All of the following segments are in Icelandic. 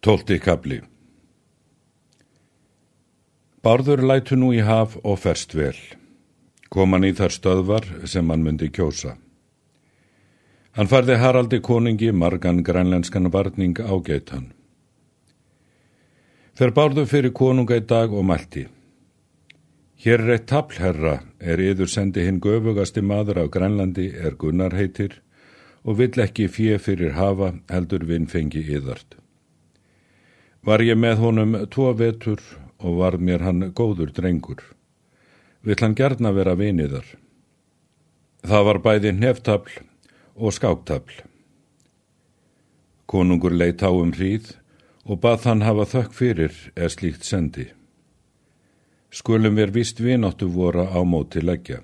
Tólti kabli Bárður lætu nú í haf og ferst vel. Kom hann í þar stöðvar sem hann myndi kjósa. Hann farði Haraldi koningi margan grænlenskan varning ágeit hann. Fer Bárður fyrir konunga í dag og mælti. Hér er eitt tablherra er yður sendi hinn göfugasti maður af Grænlandi er Gunnar heitir og vill ekki fjö fyrir hafa heldur vinnfengi yðart. Var ég með honum tvo vetur og var mér hann góður drengur. Vill hann gerna vera viniðar. Það var bæði neftafl og skáptafl. Konungur leitt á um hríð og bað hann hafa þökk fyrir eða slíkt sendi. Skulum við vist vinóttu voru á móti leggja.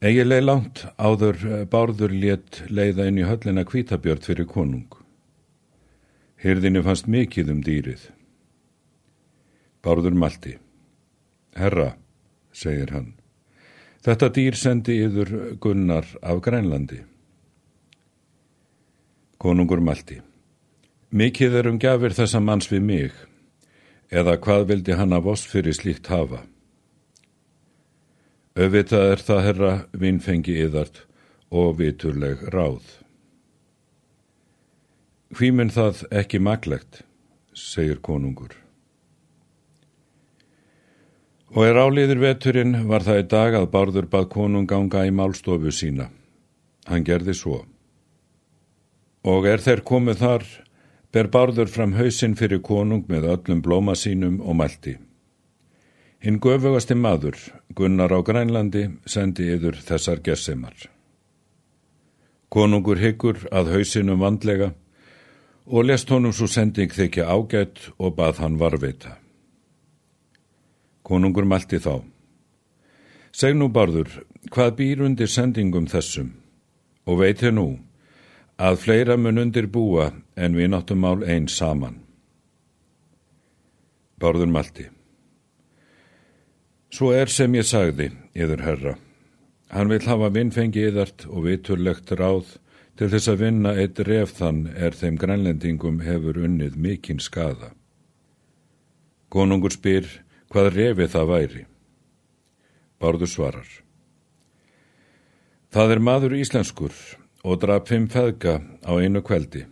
Egilegi langt áður bárður létt leiða inn í höllina kvítabjörn fyrir konung. Hyrðinu fannst mikið um dýrið. Bárður malti. Herra, segir hann, þetta dýr sendi yður gunnar af Grænlandi. Konungur malti. Mikið er um gafir þessa manns við mig, eða hvað vildi hann af oss fyrir slíkt hafa? Öfitað er það herra vinnfengi yðart og viturleg ráð. Hví mun það ekki maglegt, segir konungur. Og er áliður veturinn var það í dag að Bárður bað konung ganga í málstofu sína. Hann gerði svo. Og er þeir komið þar, ber Bárður fram hausinn fyrir konung með öllum blóma sínum og mælti. Hinn göfugasti maður, Gunnar á Grænlandi, sendi yður þessar gessemar. Konungur hyggur að hausinnum vandlega og lest honum svo sending þykja ágætt og bað hann varveita. Konungur mælti þá. Seg nú barður, hvað býr undir sendingum þessum og veit þér nú að fleira mun undir búa en við náttum mál eins saman. Barður mælti. Svo er sem ég sagði, yður herra. Hann vil hafa vinnfengi yðart og viturlegt ráð Til þess að vinna eitt ref þann er þeim grænlendingum hefur unnið mikinn skada. Konungur spyr hvað refi það væri. Bárður svarar. Það er maður íslenskur og draf fimm feðga á einu kveldi.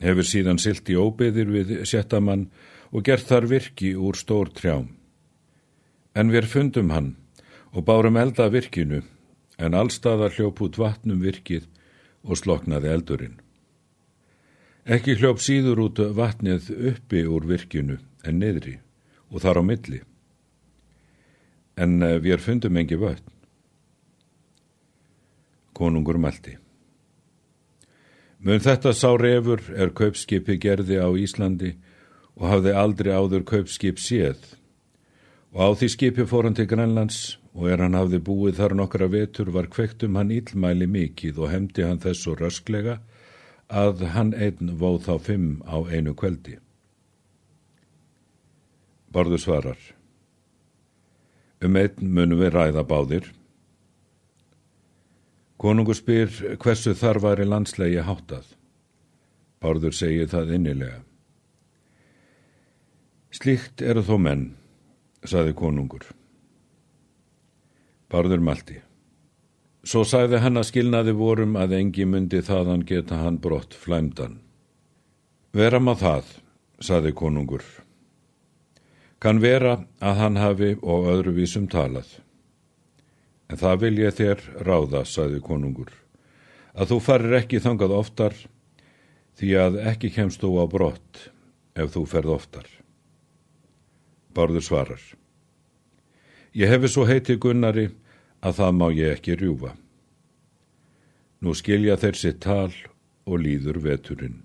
Hefur síðan silt í óbyðir við sjettamann og gert þar virki úr stór trjám. En við fundum hann og bárum elda virkinu en allstaðar hljóp út vatnum virkið og sloknaði eldurinn. Ekki hljóp síður út vatnið uppi úr virkinu en niðri og þar á milli. En eh, við fundum engi vötn. Konungur mælti. Mun þetta sá refur er kaupskipi gerði á Íslandi og hafði aldrei áður kaupskip séð og á því skipi fór hann til Grænlands og er hann hafði búið þar nokkra vetur var kvektum hann íllmæli mikið og hefndi hann þess svo rösklega að hann einn vóð þá fimm á einu kveldi. Borðu svarar. Um einn munum við ræða báðir. Konungur spyr hversu þar var í landslegi háttað. Bárður segir það innilega. Slíkt eru þó menn, saði konungur. Bárður Malti. Svo sæði hann að skilnaði vorum að engi myndi þaðan geta hann brott flæmdan. Vera maður það, saði konungur. Kan vera að hann hafi og öðruvísum talað. En það vil ég þér ráða, saði konungur, að þú farir ekki þangað oftar því að ekki kemst þú á brott ef þú ferð oftar. Bárður svarar. Ég hefi svo heiti Gunnari að það má ég ekki rjúfa. Nú skilja þeir sitt tal og líður veturinn.